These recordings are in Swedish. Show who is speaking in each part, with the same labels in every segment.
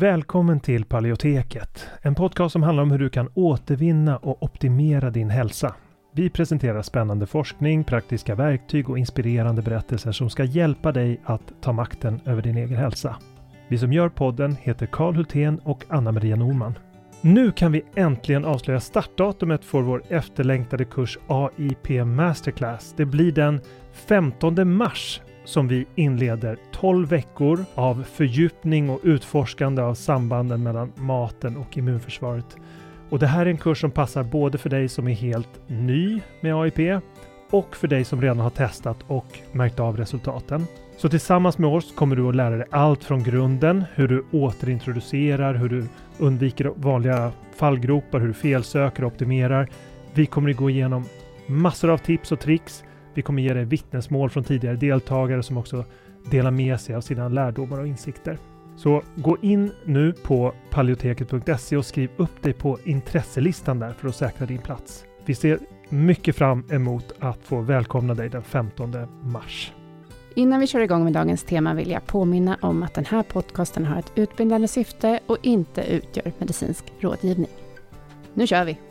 Speaker 1: Välkommen till Paleoteket, en podcast som handlar om hur du kan återvinna och optimera din hälsa. Vi presenterar spännande forskning, praktiska verktyg och inspirerande berättelser som ska hjälpa dig att ta makten över din egen hälsa. Vi som gör podden heter Karl Hultén och Anna-Maria Norman. Nu kan vi äntligen avslöja startdatumet för vår efterlängtade kurs AIP Masterclass. Det blir den 15 mars som vi inleder 12 veckor av fördjupning och utforskande av sambanden mellan maten och immunförsvaret. Och det här är en kurs som passar både för dig som är helt ny med AIP och för dig som redan har testat och märkt av resultaten. Så tillsammans med oss kommer du att lära dig allt från grunden, hur du återintroducerar, hur du undviker vanliga fallgropar, hur du felsöker och optimerar. Vi kommer att gå igenom massor av tips och tricks. Vi kommer ge dig vittnesmål från tidigare deltagare som också delar med sig av sina lärdomar och insikter. Så gå in nu på paleoteket.se och skriv upp dig på intresselistan där för att säkra din plats. Vi ser mycket fram emot att få välkomna dig den 15 mars.
Speaker 2: Innan vi kör igång med dagens tema vill jag påminna om att den här podcasten har ett utbildande syfte och inte utgör medicinsk rådgivning. Nu kör vi!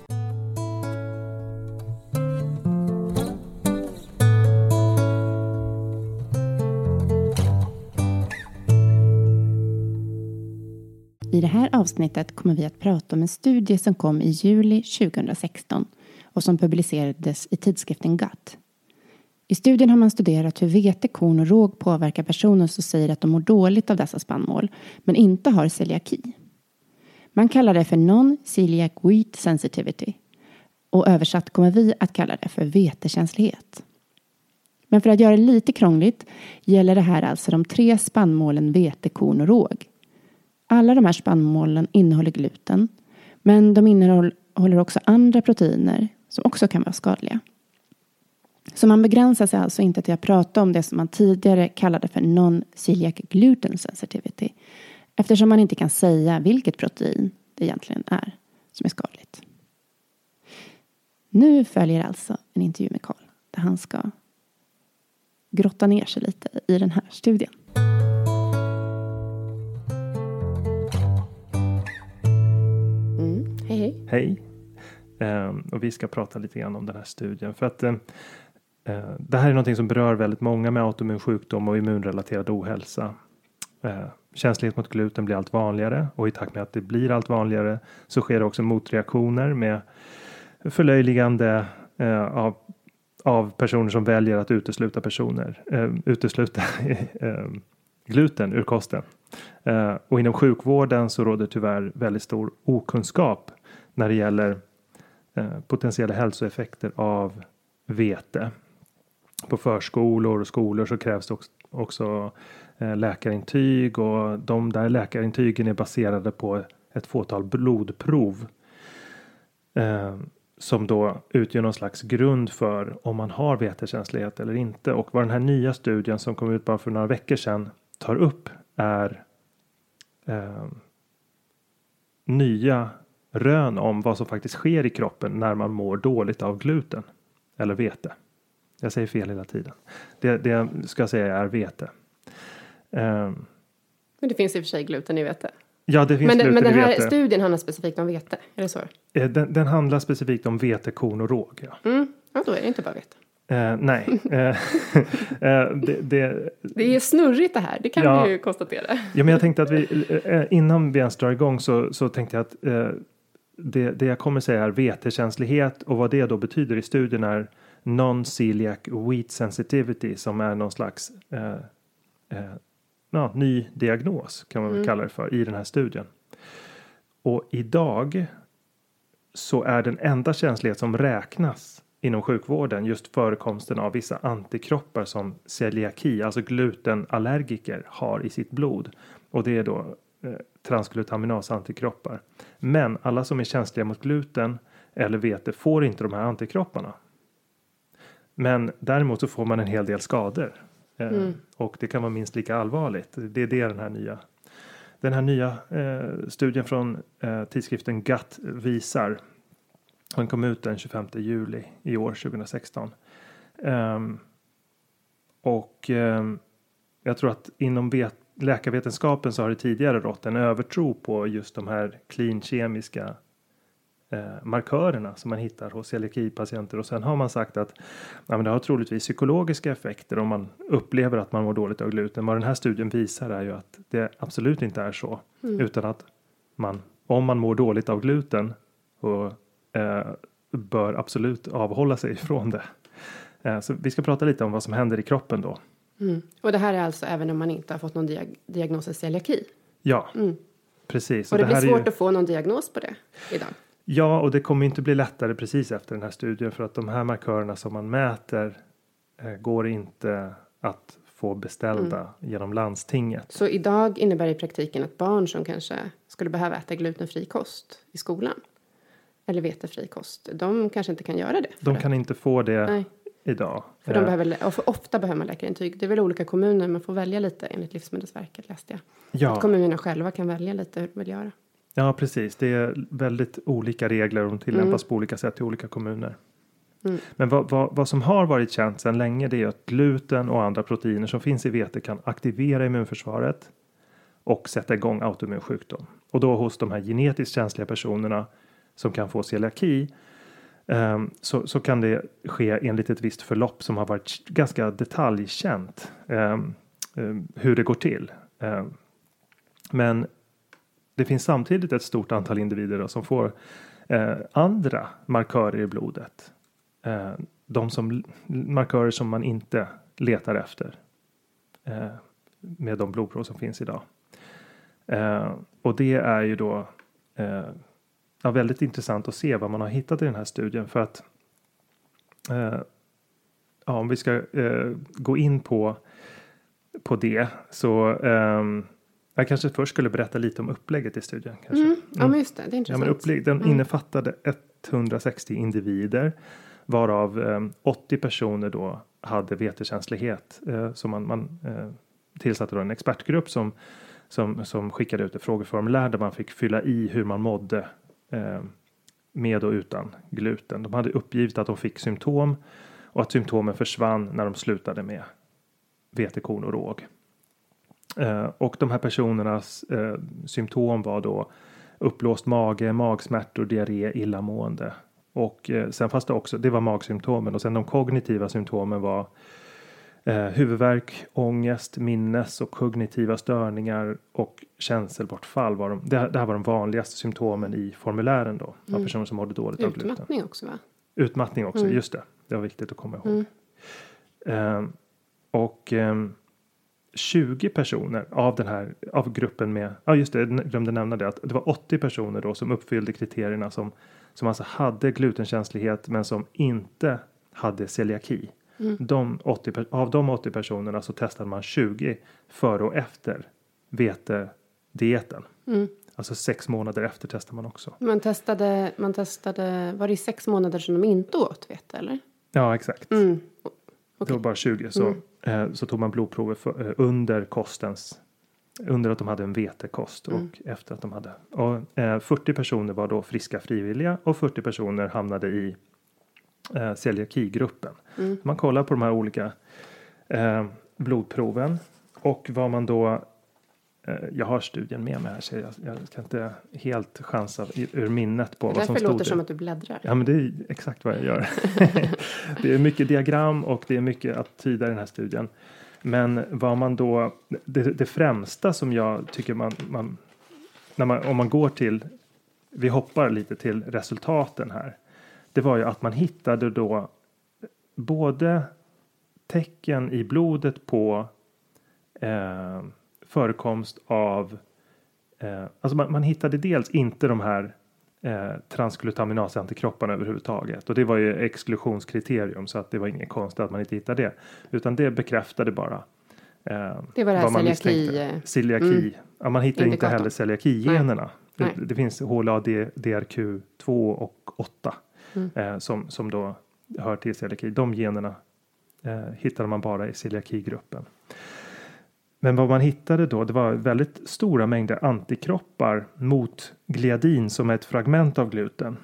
Speaker 2: Här avsnittet kommer vi att prata om en studie som kom i juli 2016 och som publicerades i tidskriften GUT. I studien har man studerat hur vete, korn och råg påverkar personer som säger att de mår dåligt av dessa spannmål, men inte har celiaki. Man kallar det för non-celiac wheat sensitivity och översatt kommer vi att kalla det för vetekänslighet. Men för att göra det lite krångligt gäller det här alltså de tre spannmålen vete, korn och råg. Alla de här spannmålen innehåller gluten, men de innehåller också andra proteiner som också kan vara skadliga. Så man begränsar sig alltså inte till att prata om det som man tidigare kallade för non-celiac gluten sensitivity eftersom man inte kan säga vilket protein det egentligen är som är skadligt. Nu följer alltså en intervju med Karl där han ska grotta ner sig lite i den här studien.
Speaker 1: Hej hej. Hej. Um, och vi ska prata lite grann om den här studien för att um, Eh, det här är någonting som berör väldigt många med autoimmun sjukdom och immunrelaterad ohälsa. Eh, känslighet mot gluten blir allt vanligare och i takt med att det blir allt vanligare så sker det också motreaktioner med förlöjligande eh, av, av personer som väljer att utesluta personer, eh, utesluta eh, gluten ur kosten. och inom sjukvården så råder tyvärr väldigt stor okunskap när det gäller eh, potentiella hälsoeffekter av vete på förskolor och skolor så krävs det också, eh, läkarintyg och de där läkarintygen är baserade på ett fåtal blodprov. Eh, som då utgör någon slags grund för om man har vetekänslighet eller inte. Och vad den här nya studien som kom ut bara för några veckor sedan tar upp är eh, nya rön om vad som faktiskt sker i kroppen när man mår dåligt av gluten eller vete. Jag säger fel hela tiden. Det, det jag ska säga är vete.
Speaker 2: Um, men det finns i och för sig gluten i vete?
Speaker 1: Ja, det finns
Speaker 2: men,
Speaker 1: gluten
Speaker 2: men den här
Speaker 1: i vete.
Speaker 2: studien handlar specifikt om vete? Är det så?
Speaker 1: Eh, den, den handlar specifikt om vete, korn och råg.
Speaker 2: Ja. Mm. ja, då är det inte bara vete.
Speaker 1: Uh, nej. uh,
Speaker 2: det, det, det, är snurrigt det här, det kan ja, vi ju konstatera.
Speaker 1: ja, men jag tänkte att vi, innan vi ens drar igång så, så tänkte jag att det, det jag kommer säga är vetekänslighet och vad det då betyder i studien är non-celiac wheat sensitivity som är någon slags eh, eh, ja, ny diagnos kan man väl mm. kalla det för i den här studien. Och idag så är den enda känslighet som räknas inom sjukvården just förekomsten av vissa antikroppar som celiaki, alltså glutenallergiker har i sitt blod. Och det är då eh, transglutaminasa antikroppar. Men alla som är känsliga mot gluten eller vete får inte de här antikropparna. Men däremot så får man en hel del skador. Eh, mm. Och det kan vara minst lika allvarligt. Det är det den här nya den här nya eh, studien från eh, tidskriften GUT visar. Den kom ut den 25 juli i år 2016. Um, och um, jag tror att inom vet, läkarvetenskapen så har det tidigare rått en övertro på just de här klinkemiska eh, markörerna som man hittar hos celiakipatienter och sen har man sagt att ja, men det har troligtvis psykologiska effekter om man upplever att man mår dåligt av gluten. Vad den här studien visar är ju att det absolut inte är så
Speaker 3: Mm.
Speaker 1: utan att man om man mår dåligt av gluten och eh, bör absolut avhålla sig ifrån det. Eh, så vi ska prata lite om vad som händer i kroppen då.
Speaker 3: Mm. Och det här är alltså även om man inte har fått någon diag diagnos i celiaki.
Speaker 1: Ja,
Speaker 3: Mm.
Speaker 1: precis.
Speaker 3: Och det, blir
Speaker 1: här är
Speaker 3: svårt
Speaker 1: ju,
Speaker 3: att få någon diagnos på det idag.
Speaker 1: Ja, och det kommer inte bli lättare precis efter den här studien för att de här markörerna som man mäter eh, går inte att få beställda
Speaker 3: Mm.
Speaker 1: genom landstinget.
Speaker 3: Så idag innebär det i praktiken att barn som kanske skulle behöva äta glutenfri kost i skolan eller vetefri kost, de kanske inte kan göra det.
Speaker 1: De
Speaker 3: det.
Speaker 1: kan inte få det
Speaker 3: Nej,
Speaker 1: idag.
Speaker 3: för de
Speaker 1: Eh,
Speaker 3: behöver, för ofta behöver man läkarintyg. Det är väl olika kommuner, man får välja lite enligt Livsmedelsverket läste jag. Att
Speaker 1: ja,
Speaker 3: kommunerna själva kan välja lite hur de vill göra.
Speaker 1: ja, precis. Det är väldigt olika regler och de tillämpas
Speaker 3: Mm.
Speaker 1: på olika sätt i olika kommuner.
Speaker 3: Mm.
Speaker 1: Men vad, vad, vad som har varit känt sedan länge det är att gluten och andra proteiner som finns i vete kan aktivera immunförsvaret och sätta igång autoimmun sjukdom. Och då hos de här genetiskt känsliga personerna som kan få celiaki Ehm, så, så kan det ske enligt ett visst förlopp som har varit ganska detaljkänt ehm, ehm, hur det går till. Men det finns samtidigt ett stort antal individer då, som får eh, andra markörer i blodet. De som markörer som man inte letar efter eh, med de blodprov som finns idag. Och det är ju då eh, ja, väldigt intressant att se vad man har hittat i den här studien för att eh, ja, om vi ska eh, gå in på på det så ehm, jag kanske först skulle berätta lite om upplägget i studien. Kanske.
Speaker 3: Mm. Ja, men just det, det är
Speaker 1: Ja,
Speaker 3: intressant.
Speaker 1: men upplägg, den
Speaker 3: Mm.
Speaker 1: innefattade 160 individer varav eh, 80 personer då hade vetekänslighet. Eh, så man, man eh, tillsatte då en expertgrupp som, som, som skickade ut ett frågeformulär där man fick fylla i hur man mådde eh, Eh, med och utan gluten. De hade uppgivit att de fick symptom och att symptomen försvann när de slutade med vetekorn och råg. Eh, och de här personernas eh, symptom var då uppblåst mage, magsmärtor, diarré, illamående. Och eh, sen fanns det också, det var magsymptomen och sen de kognitiva symptomen var eh, huvudvärk, ångest, minnes och kognitiva störningar och känselbortfall var de. Det, här- det här var de vanligaste symptomen i formulären då av
Speaker 3: Mm.
Speaker 1: personer som mådde dåligt av gluten.
Speaker 3: Utmattning också va?
Speaker 1: Utmattning också,
Speaker 3: Mm.
Speaker 1: just det. Det var viktigt att komma ihåg.
Speaker 3: Mm.
Speaker 1: Ehm, och ehm, 20 personer av den här av gruppen med, ja just det, jag glömde nämna det, att det var 80 personer då som uppfyllde kriterierna som, som alltså hade glutenkänslighet men som inte hade celiaki.
Speaker 3: Mm.
Speaker 1: De 80, per- av de 80 personerna så testade man 20 före och efter vetedieten.
Speaker 3: Mm.
Speaker 1: Alltså sex månader efter testar man också.
Speaker 3: Man testade, man testade, var det sex månader som de inte åt vete eller?
Speaker 1: Ja, exakt.
Speaker 3: Mm.
Speaker 1: Det
Speaker 3: Okej.
Speaker 1: var bara 20 så,
Speaker 3: Mm.
Speaker 1: eh, så tog man blodprover för, eh, under kostens under att de hade en vetekost
Speaker 3: Mm.
Speaker 1: och efter att de hade. Och, eh, 40 personer var då friska frivilliga och 40 personer hamnade i eh, celiakigruppen.
Speaker 3: Mm.
Speaker 1: Man kollar på de här olika eh, blodproven och vad man då eh, jag har studien med mig här så jag, jag kan inte helt chansa ur minnet på
Speaker 3: Det
Speaker 1: vad som stod
Speaker 3: låter
Speaker 1: där.
Speaker 3: som att du bläddrar.
Speaker 1: Ja, men det är exakt vad jag gör. det är mycket diagram och det är mycket att tyda i den här studien. Men vad man då, det, det främsta som jag tycker man, man, man, om man går till, vi hoppar lite till resultaten här. Det var ju att man hittade då både tecken i blodet på eh, förekomst av Eh, alltså man, man hittade dels inte de här eh, transglutaminasantikropparna överhuvudtaget och det var ju exklusionskriterium så att det var inget konstigt att man inte hittade det utan det bekräftade bara eh,
Speaker 3: Det var det här celiaki, eh,
Speaker 1: Celiaki.
Speaker 3: mm.
Speaker 1: Ja, man hittar inte heller celiaki-generna. Det, det finns HLA-DRQ2 och 8
Speaker 3: Mm.
Speaker 1: eh, som, som då hör till celiaki. De generna eh, hittade man bara i celiakigruppen. Men vad man hittade då, det var väldigt stora mängder antikroppar mot gliadin som är ett fragment av gluten.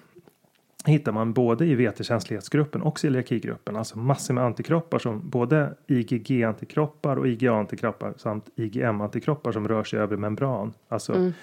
Speaker 1: hittar man både i vetekänslighetsgruppen och celiakigruppen, alltså massor med antikroppar som både IgG-antikroppar och IgA-antikroppar samt IgM-antikroppar som rör sig över membran. Alltså,
Speaker 3: Mm.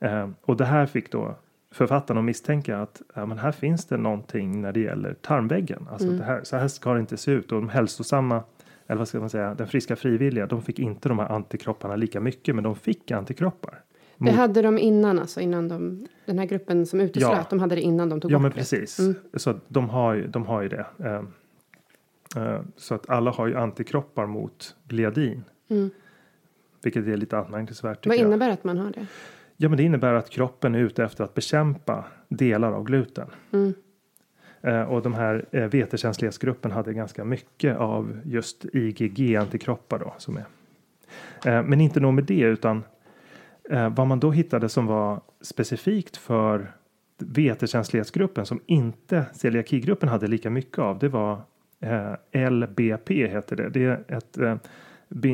Speaker 1: eh, och det här fick då författarna att misstänka att ja, men här finns det någonting när det gäller tarmväggen. Alltså
Speaker 3: Mm.
Speaker 1: det här, så här ska det inte se ut och de hälsosamma eller vad ska man säga, den friska frivilliga, de fick inte de här antikropparna lika mycket, men de fick antikroppar.
Speaker 3: Det
Speaker 1: Mot-
Speaker 3: hade de innan, alltså innan de, den här gruppen som uteslöt,
Speaker 1: Ja.
Speaker 3: de hade det innan de tog
Speaker 1: Ja
Speaker 3: bort
Speaker 1: men
Speaker 3: det.
Speaker 1: precis.
Speaker 3: Mm.
Speaker 1: Så de har ju, de har ju det. Eh, eh, så att alla har ju antikroppar mot gliadin.
Speaker 3: Mm.
Speaker 1: Vilket är lite anmärkningsvärt.
Speaker 3: Vad
Speaker 1: jag.
Speaker 3: innebär att man har det?
Speaker 1: Ja men det innebär att kroppen är ute efter att bekämpa delar av gluten.
Speaker 3: Mm.
Speaker 1: Eh, och de här eh, vetekänslighetsgruppen hade ganska mycket av just IgG-antikroppar då som är. Eh, men inte nog med det utan eh, vad man då hittade som var specifikt för vetekänslighetsgruppen som inte celiakigruppen hade lika mycket av. Det var LBP heter det. Det är ett,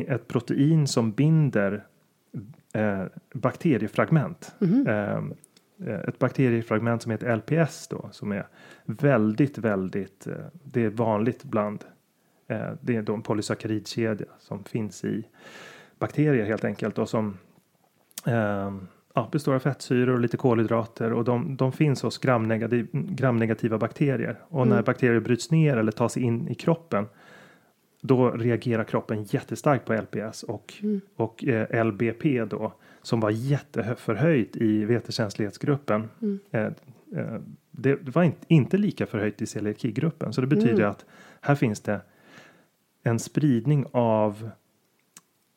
Speaker 1: ett protein som binder eh, bakteriefragment.
Speaker 3: Mhm.
Speaker 1: Eh, ett bakteriefragment som heter LPS då som är väldigt, väldigt. Eh, det är vanligt bland. Eh, det är då en polysackaridkedja som finns i bakterier helt enkelt och som eh, ja, består av fettsyror och lite kolhydrater och de, de finns hos gramnegativ, gramnegativa bakterier och när
Speaker 3: Mm.
Speaker 1: bakterier bryts ner eller tar sig in i kroppen då reagerar kroppen jättestarkt på LPS och,
Speaker 3: Mm.
Speaker 1: och eh, LBP då som var jätteförhöjt i vetekänslighetsgruppen.
Speaker 3: Mm.
Speaker 1: Eh, eh, det, det var inte, inte lika förhöjt i celiakigruppen så det betyder
Speaker 3: Mm.
Speaker 1: att här finns det en spridning av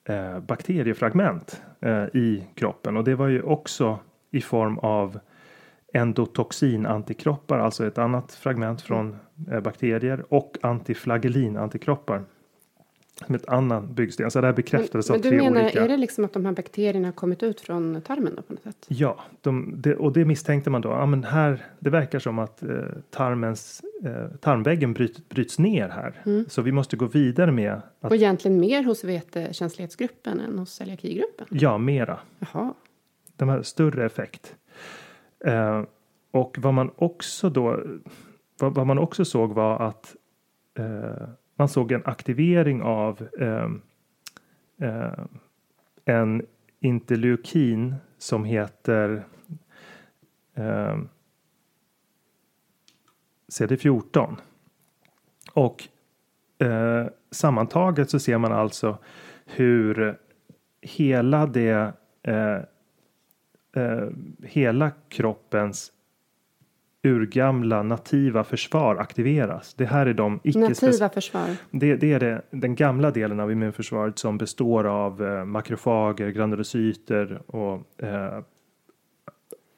Speaker 1: eh, bakteriefragment eh, i kroppen och det var ju också i form av endotoxinantikroppar, alltså ett annat fragment från eh, bakterier och antiflagellin-antikroppar. Som ett annan byggsten. Så det här bekräftades
Speaker 3: men,
Speaker 1: av
Speaker 3: men du
Speaker 1: tre
Speaker 3: menar,
Speaker 1: olika.
Speaker 3: är det liksom att de här bakterierna har kommit ut från tarmen då på något sätt?
Speaker 1: Ja, de, det, och det misstänkte man då. Ja, men här, det verkar som att eh, tarmens, eh, tarmväggen bryt, bryts ner här.
Speaker 3: Mm.
Speaker 1: Så vi måste gå vidare med att,
Speaker 3: Och egentligen mer hos vetekänslighetsgruppen än hos celiakigruppen?
Speaker 1: ja, mera.
Speaker 3: Jaha.
Speaker 1: De har större effekt. Eh, och vad man också då, vad, vad man också såg var att eh, man såg en aktivering av eh, eh, en interleukin som heter eh, CD14. Och eh, sammantaget så ser man alltså hur hela det eh, eh, hela kroppens urgamla nativa försvar aktiveras. Det här är de icke
Speaker 3: Nativa försvar.
Speaker 1: det, det är det, den gamla delen av immunförsvaret som består av eh, makrofager, granulocyter och eh,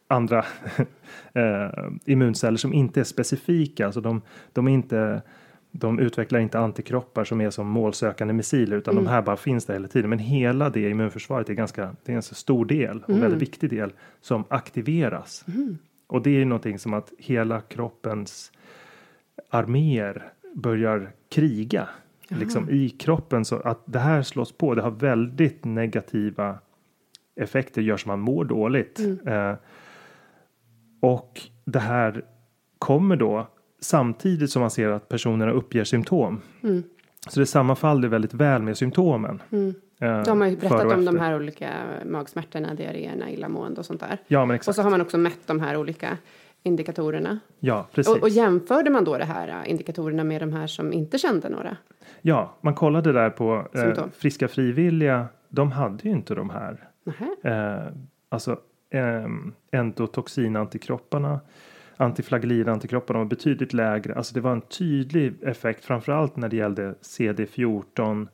Speaker 1: andra eh, immunceller som inte är specifika. Alltså de, de, är inte, de utvecklar inte antikroppar som är som målsökande missiler utan
Speaker 3: Mm.
Speaker 1: de här bara finns där hela tiden. Men hela det immunförsvaret är ganska, det är en ganska stor del och
Speaker 3: Mm.
Speaker 1: väldigt viktig del som aktiveras.
Speaker 3: Mm.
Speaker 1: Och det är ju någonting som att hela kroppens arméer börjar kriga liksom i kroppen så att det här slås på. Det har väldigt negativa effekter, gör så man mår dåligt.
Speaker 3: Mm.
Speaker 1: Eh, och det här kommer då samtidigt som man ser att personerna uppger symptom.
Speaker 3: Mm.
Speaker 1: Så det sammanfaller väldigt väl med symptomen.
Speaker 3: Mm.
Speaker 1: Eh,
Speaker 3: De har ju berättat
Speaker 1: och
Speaker 3: om de här olika magsmärtorna, diarréerna, illamående och sånt där.
Speaker 1: Ja, men
Speaker 3: Och
Speaker 1: exakt.
Speaker 3: så har man också mätt de här olika indikatorerna.
Speaker 1: Ja, precis.
Speaker 3: Och, och jämförde man då det här äh, indikatorerna med de här som inte kände några?
Speaker 1: Ja, man kollade där på eh, friska frivilliga. De hade ju inte de här eh, alltså eh, endotoxinantikropparna antiflagellinantikropparna var betydligt lägre. Alltså det var en tydlig effekt framförallt när det gällde CD14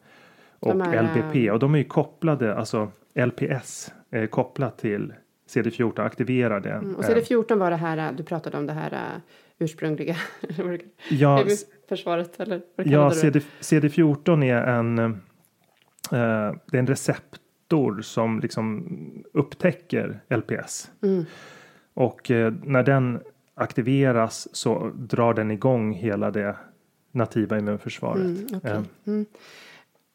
Speaker 1: och
Speaker 3: här,
Speaker 1: LBP och de är ju kopplade, alltså LPS är kopplat till CD14 aktiverade.
Speaker 3: Mm. Och
Speaker 1: eh,
Speaker 3: CD14 var det här, du pratade om det här ursprungliga
Speaker 1: ja,
Speaker 3: försvaret eller vad
Speaker 1: Ja? CD, CD14 är en, eh, det är en receptor som liksom upptäcker LPS.
Speaker 3: Mm.
Speaker 1: Och eh, när den aktiveras så drar den igång hela det nativa immunförsvaret.
Speaker 3: Mm, okej.
Speaker 1: Eh,
Speaker 3: mm.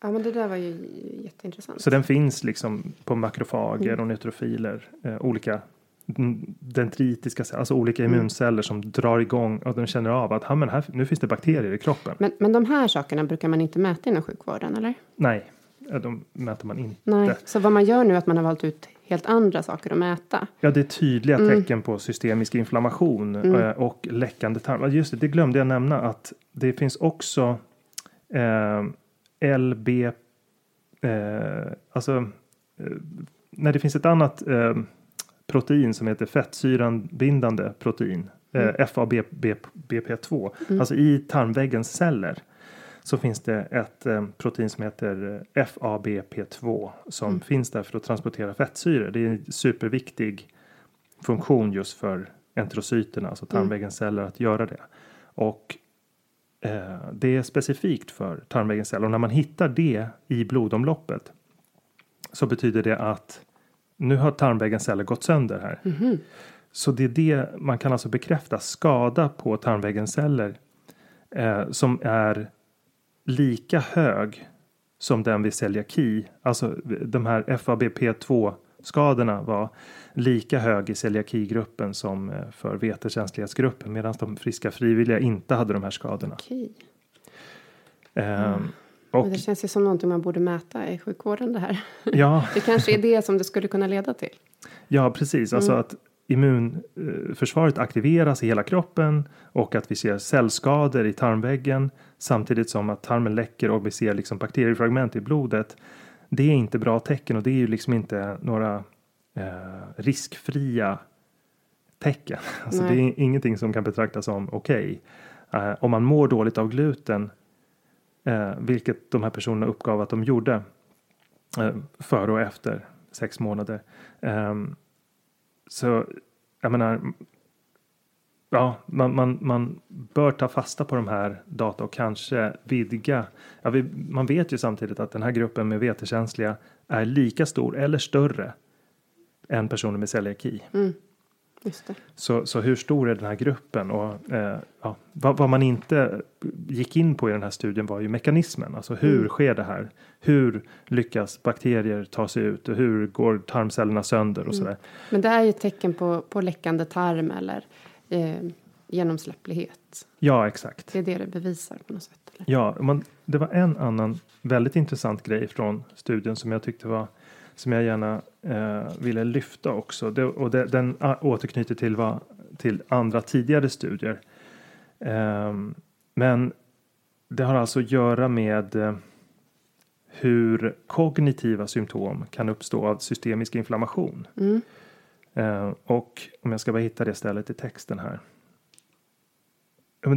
Speaker 3: Ja, men det där var ju jätteintressant.
Speaker 1: Så den finns liksom på makrofager
Speaker 3: Mm.
Speaker 1: och neutrofiler, eh, olika den- dendritiska alltså olika immunceller som drar igång och de känner av att "Ha, men här, nu finns det bakterier i kroppen.
Speaker 3: Men, men de här sakerna brukar man inte mäta inom sjukvården, eller?
Speaker 1: Nej, de mäter man inte.
Speaker 3: Nej. Så vad man gör nu är att man har valt ut helt andra saker att mäta.
Speaker 1: Ja, det är tydliga
Speaker 3: Mm.
Speaker 1: tecken på systemisk inflammation eh, och läckande tarm. Ja, Just det, det glömde jag nämna att det finns också eh, LB, eh, alltså eh, när det finns ett annat eh, protein som heter fettsyranbindande protein,
Speaker 3: Mm.
Speaker 1: eh, FABP2, alltså i tarmväggens celler så finns det ett eh, protein som heter eh, FABP2 som
Speaker 3: Mm.
Speaker 1: finns där för att transportera fettsyror. Det är en superviktig funktion just för enterocyterna, alltså
Speaker 3: Mm.
Speaker 1: tarmväggens celler att göra det. Och det är specifikt för tarmväggens celler och när man hittar det i blodomloppet så betyder det att nu har tarmväggens celler gått sönder här.
Speaker 3: Mhm.
Speaker 1: Så det är det man kan alltså bekräfta skada på tarmväggens celler eh, som är lika hög som den vid celiaki. Alltså de här FABP2 skadorna var lika hög i celiakigruppen som eh, för vetekänslighetsgruppen medan de friska frivilliga inte hade de här skadorna.
Speaker 3: Okej.
Speaker 1: Ehm, och
Speaker 3: Men det känns ju som någonting man borde mäta i sjukvården det här.
Speaker 1: ja,
Speaker 3: Det kanske är det som det skulle kunna leda till.
Speaker 1: Ja, precis. Alltså att immunförsvaret aktiveras i hela kroppen och att vi ser cellskador i tarmväggen samtidigt som att tarmen läcker och vi ser liksom bakteriefragment i blodet. Det är inte bra tecken och det är ju liksom inte några eh, riskfria tecken. Alltså det är ingenting som kan betraktas som okej. Eh, om man mår dåligt av gluten, eh, vilket de här personerna uppgav att de gjorde eh, före och efter sex månader. Ehm, så jag menar, ja, man, man, man bör ta fasta på de här data och kanske vidga. Ja, vi, man vet ju samtidigt att den här gruppen med vetekänsliga är lika stor eller större än personer med celiaki.
Speaker 3: Mm.
Speaker 1: Så, så hur stor är den här gruppen? Och, eh, ja, vad, vad man inte gick in på i den här studien var ju mekanismen. Alltså hur
Speaker 3: Mm.
Speaker 1: sker det här? Hur lyckas bakterier ta sig ut? Och hur går tarmcellerna sönder
Speaker 3: Mm.
Speaker 1: och sådär?
Speaker 3: Men det är ju ett tecken på, på läckande tarm eller eh, genomsläpplighet.
Speaker 1: Ja, exakt.
Speaker 3: Det är det det bevisar på något sätt. Eller?
Speaker 1: Ja, man, det var en annan väldigt intressant grej från studien som jag tyckte var som jag gärna eh, ville lyfta också. Det, och det, den återknyter till, vad, till andra tidigare studier. Ehm, men det har alltså att göra med eh, hur kognitiva symptom kan uppstå av systemisk inflammation.
Speaker 3: Mm.
Speaker 1: Eh, och om jag ska bara hitta det stället i texten här.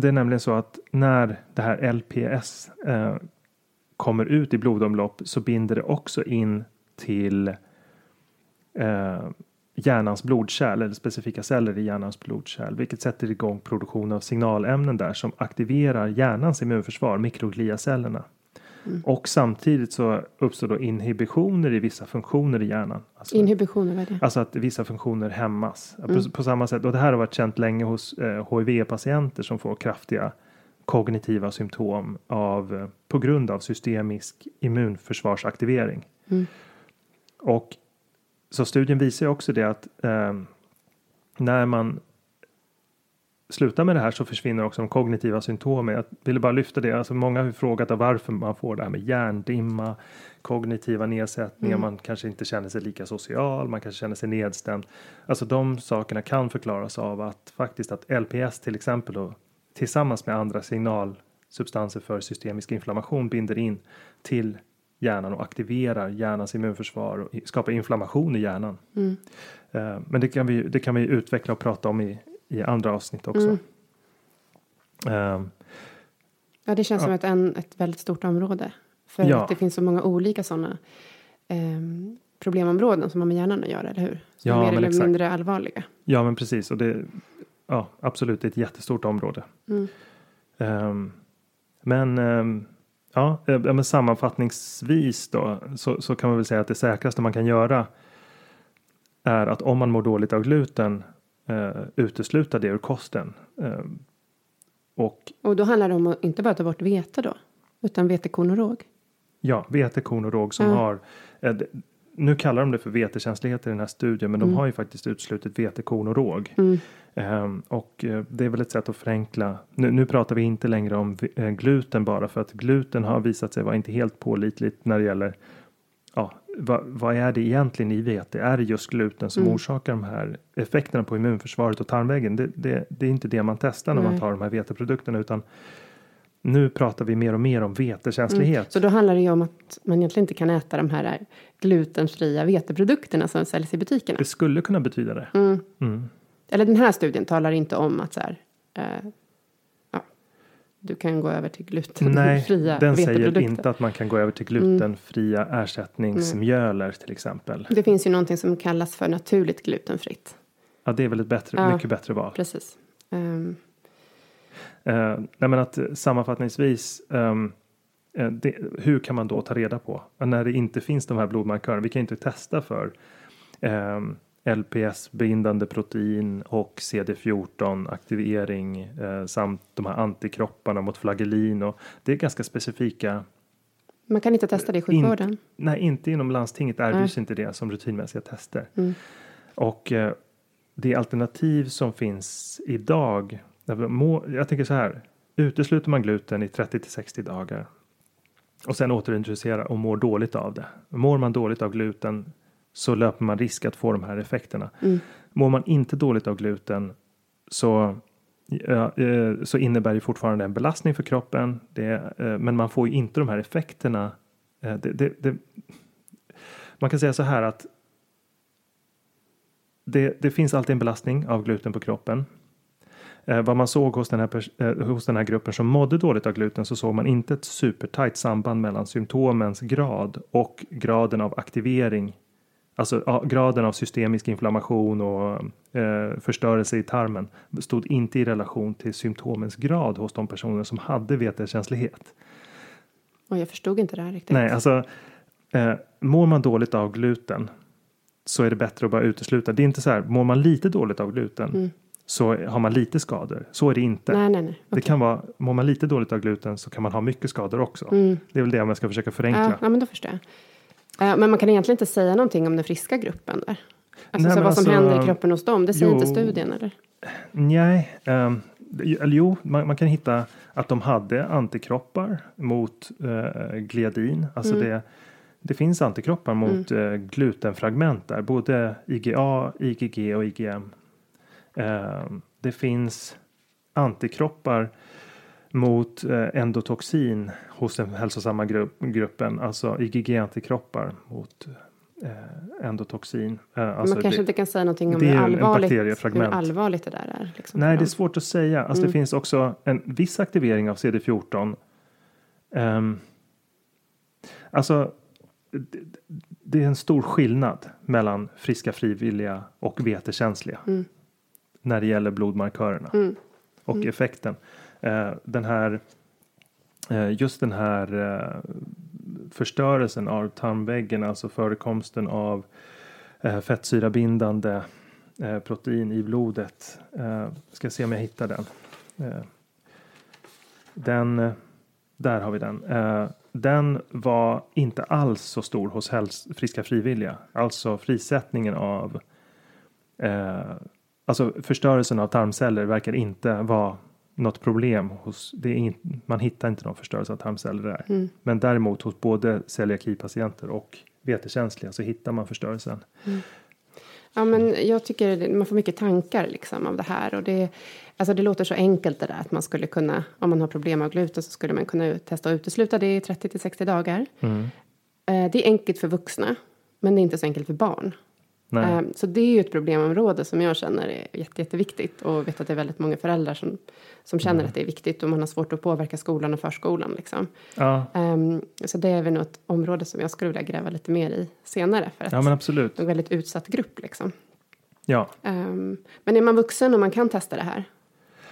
Speaker 1: Det är nämligen så att när det här LPS eh, kommer ut i blodomlopp så binder det också in till eh, hjärnans blodkärl eller specifika celler i hjärnans blodkärl vilket sätter igång produktion av signalämnen där som aktiverar hjärnans immunförsvar, mikrogliacellerna. Och samtidigt så uppstår då inhibitioner i vissa funktioner i hjärnan. Alltså,
Speaker 3: Inhibitioner, vad är det?
Speaker 1: Alltså att vissa funktioner hämmas. På, på samma sätt. Och det här har varit känt länge hos eh, HIV-patienter som får kraftiga kognitiva symptom av, eh, på grund av systemisk immunförsvarsaktivering.
Speaker 3: Mm.
Speaker 1: Och så studien visar också det att eh, när man slutar med det här så försvinner också de kognitiva symptomen. Jag ville bara lyfta det. Alltså många har frågat varför man får det här med hjärndimma, kognitiva nedsättningar, man kanske inte känner sig lika social, man kanske känner sig nedstämd. Alltså de sakerna kan förklaras av att faktiskt att LPS till exempel då, tillsammans med andra signalsubstanser för systemisk inflammation binder in till hjärnan och aktiverar hjärnans immunförsvar och skapar inflammation i hjärnan.
Speaker 3: Mm.
Speaker 1: Eh, Men det kan, vi, det kan vi utveckla och prata om i, i andra avsnitt också.
Speaker 3: Mm.
Speaker 1: Ehm,
Speaker 3: Ja, det känns
Speaker 1: Ja.
Speaker 3: som ett, en, ett väldigt stort område. För
Speaker 1: Ja.
Speaker 3: att det finns så många olika sådana ehm, problemområden som har med hjärnan att göra, eller hur? Som
Speaker 1: Ja,
Speaker 3: är mer eller
Speaker 1: exakt.
Speaker 3: mindre allvarliga.
Speaker 1: ja men precis och det ja, absolut det är ett jättestort område.
Speaker 3: Mm.
Speaker 1: Ehm, men ja, eh, ja, men sammanfattningsvis då så, så kan man väl säga att det säkraste man kan göra är att om man mår dåligt av gluten eh, utesluta det ur kosten. Ehm, och
Speaker 3: Och då handlar det om att inte bara ta bort vete då, utan vetekorn och råg.
Speaker 1: Ja, vete, korn och råg som
Speaker 3: Ja.
Speaker 1: har eh, nu kallar de det för vetekänslighet i den här studien, men de
Speaker 3: Mm.
Speaker 1: har ju faktiskt uteslutit vete, korn och råg.
Speaker 3: Mm.
Speaker 1: Ehm, och eh, det är väl ett sätt att förenkla. Nu, nu pratar vi inte längre om eh, gluten bara för att gluten har visat sig vara inte helt pålitligt när det gäller ja, vad, vad är det egentligen i vete? Är det just gluten som
Speaker 3: Mm.
Speaker 1: orsakar de här effekterna på immunförsvaret och tarmväggen? Det, det, det är inte det man testar när man
Speaker 3: Nej.
Speaker 1: tar de här veteprodukterna utan nu pratar vi mer och mer om vetekänslighet.
Speaker 3: Mm. Så då handlar det ju om att man egentligen inte kan äta de här glutenfria veteprodukterna som säljs i butikerna.
Speaker 1: Det skulle kunna betyda det.
Speaker 3: Mm.
Speaker 1: Mm.
Speaker 3: Eller den här studien talar inte om att så här, eh, du kan gå över till
Speaker 1: Nej,
Speaker 3: glutenfria
Speaker 1: den säger inte att man kan gå över till glutenfria ersättningsmjöler till exempel.
Speaker 3: Det finns ju någonting som kallas för naturligt glutenfritt.
Speaker 1: Ja, det är väl ett bättre,
Speaker 3: Ja.
Speaker 1: mycket bättre val.
Speaker 3: Precis. Ehm,
Speaker 1: Eh, nej men att eh, sammanfattningsvis, eh, det, hur kan man då ta reda på när det inte finns de här blodmarkörerna? Vi kan inte testa för ehm, LPS-bindande protein och CD14 aktivering eh, samt de här antikropparna mot flagellin och det är ganska specifika.
Speaker 3: man kan inte testa det i sjukvården.
Speaker 1: Nej, inte inom landstinget erbjuds
Speaker 3: Nej.
Speaker 1: inte det som rutinmässiga tester.
Speaker 3: Mm.
Speaker 1: Och eh, det alternativ som finns idag. må- Jag tänker så här. Utesluter man gluten i 30 till 60 dagar. Och sen återintroducera och mår dåligt av det. Mår man dåligt av gluten så löper man risk att få de här effekterna.
Speaker 3: Mm.
Speaker 1: Mår man inte dåligt av gluten så, ja, eh, så innebär det fortfarande en belastning för kroppen. Det, eh, men man får ju inte de här effekterna. Eh, det, det, det, man kan säga så här att det, det finns alltid en belastning av gluten på kroppen. Eh, vad man såg hos den, här eh, hos den här gruppen som mådde dåligt av gluten så såg man inte ett supertajt samband mellan symptomens grad och graden av aktivering. Alltså ja, graden av systemisk inflammation och eh, förstörelse i tarmen stod inte i relation till symptomens grad hos de personer som hade vetekänslighet.
Speaker 3: Och jag förstod inte det här riktigt.
Speaker 1: Nej, alltså eh, mår man dåligt av gluten så är det bättre att bara utesluta. Det är inte så här, mår man lite dåligt av gluten
Speaker 3: Mm.
Speaker 1: så har man lite skador. Så är det inte.
Speaker 3: nej, nej. nej.
Speaker 1: Det
Speaker 3: Okej.
Speaker 1: kan vara, mår man lite dåligt av gluten så kan man ha mycket skador också.
Speaker 3: Mm.
Speaker 1: Det är väl det om jag ska försöka förenkla.
Speaker 3: Ja, ja, men då förstår jag. Eh, Men man kan egentligen inte säga någonting om den friska gruppen där. Alltså
Speaker 1: Nej,
Speaker 3: så vad som
Speaker 1: alltså-
Speaker 3: händer i kroppen hos dem, det säger
Speaker 1: Jo.
Speaker 3: inte studien eller?
Speaker 1: Nej, ehm, eller jo, man, man kan hitta att de hade antikroppar mot eh, gliadin. Alltså
Speaker 3: Mm.
Speaker 1: det, det finns antikroppar mot eh, glutenfragment där, både IgA, IgG och IgM. Ehm, det finns antikroppar mot eh, endotoxin hos den hälsosamma grupp, gruppen, alltså IgG-antikroppar mot eh, endotoxin. Eh, alltså
Speaker 3: man kanske
Speaker 1: det-
Speaker 3: inte kan säga någonting om
Speaker 1: det är
Speaker 3: hur allvarligt, hur allvarligt det där är. Liksom,
Speaker 1: Nej, det är svårt att säga. Alltså
Speaker 3: Mm.
Speaker 1: det finns också en viss aktivering av CD14. Ehm, alltså, det, det är en stor skillnad mellan friska frivilliga och vetekänsliga
Speaker 3: Mm.
Speaker 1: när det gäller blodmarkörerna
Speaker 3: Mm.
Speaker 1: och
Speaker 3: Mm.
Speaker 1: effekten. Eh, den här, eh, just den här eh, förstörelsen av tarmväggen, alltså förekomsten av eh, fettsyrabindande eh, protein i blodet. Eh, ska se om jag hittar den. Eh, den, där har vi den. Eh, den var inte alls så stor hos häls- friska frivilliga. Alltså frisättningen av eh, Alltså förstörelsen av tarmceller verkar inte vara något problem hos, det är in, man hittar inte någon förstörelse av tarmceller där.
Speaker 3: Mm.
Speaker 1: Men däremot hos både celiakipatienter och vetekänsliga så hittar man förstörelsen.
Speaker 3: Ja, men jag tycker man får mycket tankar liksom av det här. Och det, alltså det låter så enkelt det där att man skulle kunna, om man har problem med gluten så skulle man kunna testa att utesluta det i 30 till 60 dagar.
Speaker 1: Mm.
Speaker 3: Eh, Det är enkelt för vuxna, men det är inte så enkelt för barn.
Speaker 1: Nej.
Speaker 3: Eh, Så det är ju ett problemområde som jag känner är jätte, jätteviktigt och vet att det är väldigt många föräldrar som, som känner
Speaker 1: Mm.
Speaker 3: att det är viktigt och man har svårt att påverka skolan och förskolan. Liksom.
Speaker 1: Ja,
Speaker 3: Ehm, Så det är väl något område som jag skulle vilja gräva lite mer i senare för att
Speaker 1: ja men absolut.
Speaker 3: det är en väldigt utsatt grupp. Liksom.
Speaker 1: Ja.
Speaker 3: Ehm, men är man vuxen och man kan testa det här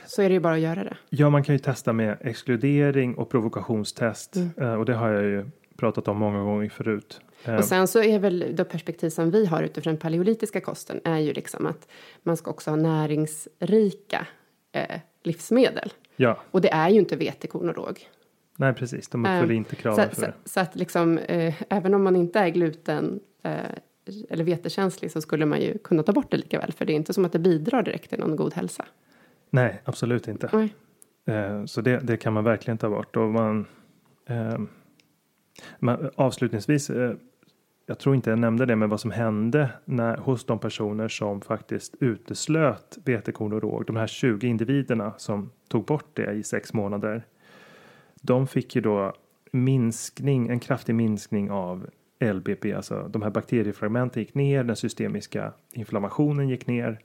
Speaker 3: så är det ju bara att göra det.
Speaker 1: ja, man kan ju testa med exkludering och provokationstest.
Speaker 3: Mm.
Speaker 1: Och det har jag ju pratat om många gånger förut. Eh,
Speaker 3: Och sen så är väl det perspektiv som vi har utifrån den paleolitiska kosten är ju liksom att man ska också ha näringsrika eh, livsmedel.
Speaker 1: ja,
Speaker 3: Och det är ju inte vete, korn och råg.
Speaker 1: Nej, precis. De uppfyller
Speaker 2: Eh,
Speaker 1: inte kraven
Speaker 2: Så,
Speaker 1: för
Speaker 2: så,
Speaker 1: det.
Speaker 2: så att liksom, eh, även om man inte är gluten eh, eller vetekänslig så skulle man ju kunna ta bort det lika väl. För det är inte som att det bidrar direkt till någon god hälsa.
Speaker 1: Nej, absolut inte.
Speaker 2: Nej.
Speaker 1: Eh, så det, det kan man verkligen ta bort. Och man, eh, man, avslutningsvis, eh, jag tror inte jag nämnde det, men vad som hände när, hos de personer som faktiskt uteslöt vetekorn och råg, de här 20 individerna som tog bort det i sex månader. De fick ju då minskning, en kraftig minskning av LBP, alltså de här bakteriefragmenten gick ner, den systemiska inflammationen gick ner,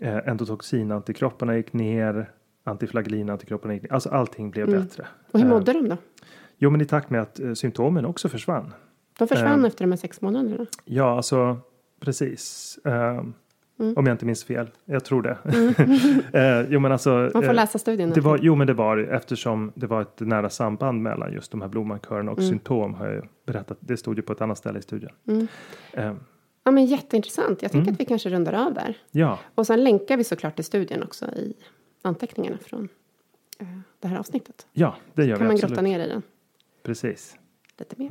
Speaker 1: eh, endotoxinantikropparna gick ner, antiflagellinantikropparna gick ner, alltså allting blev
Speaker 2: Mm.
Speaker 1: bättre.
Speaker 2: Och hur
Speaker 1: Eh,
Speaker 2: mådde de då?
Speaker 1: Jo, men i takt med att eh, symptomen också försvann.
Speaker 2: De försvann
Speaker 1: eh,
Speaker 2: efter de här sex månaderna.
Speaker 1: Ja, alltså precis. Eh,
Speaker 2: Mm.
Speaker 1: Om jag inte minns fel. Jag tror det. eh, jo, men alltså.
Speaker 2: Man får
Speaker 1: eh,
Speaker 2: läsa studien.
Speaker 1: det var, jo, men det var eftersom det var ett nära samband mellan just de här blodmarkörerna och
Speaker 2: Mm.
Speaker 1: symptom har jag ju berättat. Det stod ju på ett annat ställe i studien.
Speaker 2: Mm.
Speaker 1: Eh,
Speaker 2: Ja, men jätteintressant. Jag tycker
Speaker 1: Mm.
Speaker 2: att vi kanske rundar av där.
Speaker 1: ja,
Speaker 2: Och sen länkar vi såklart till studien också i anteckningarna från eh, det här avsnittet.
Speaker 1: ja, det gör
Speaker 2: kan
Speaker 1: vi
Speaker 2: man
Speaker 1: absolut.
Speaker 2: grotta ner i den
Speaker 1: Precis.
Speaker 2: lite mer.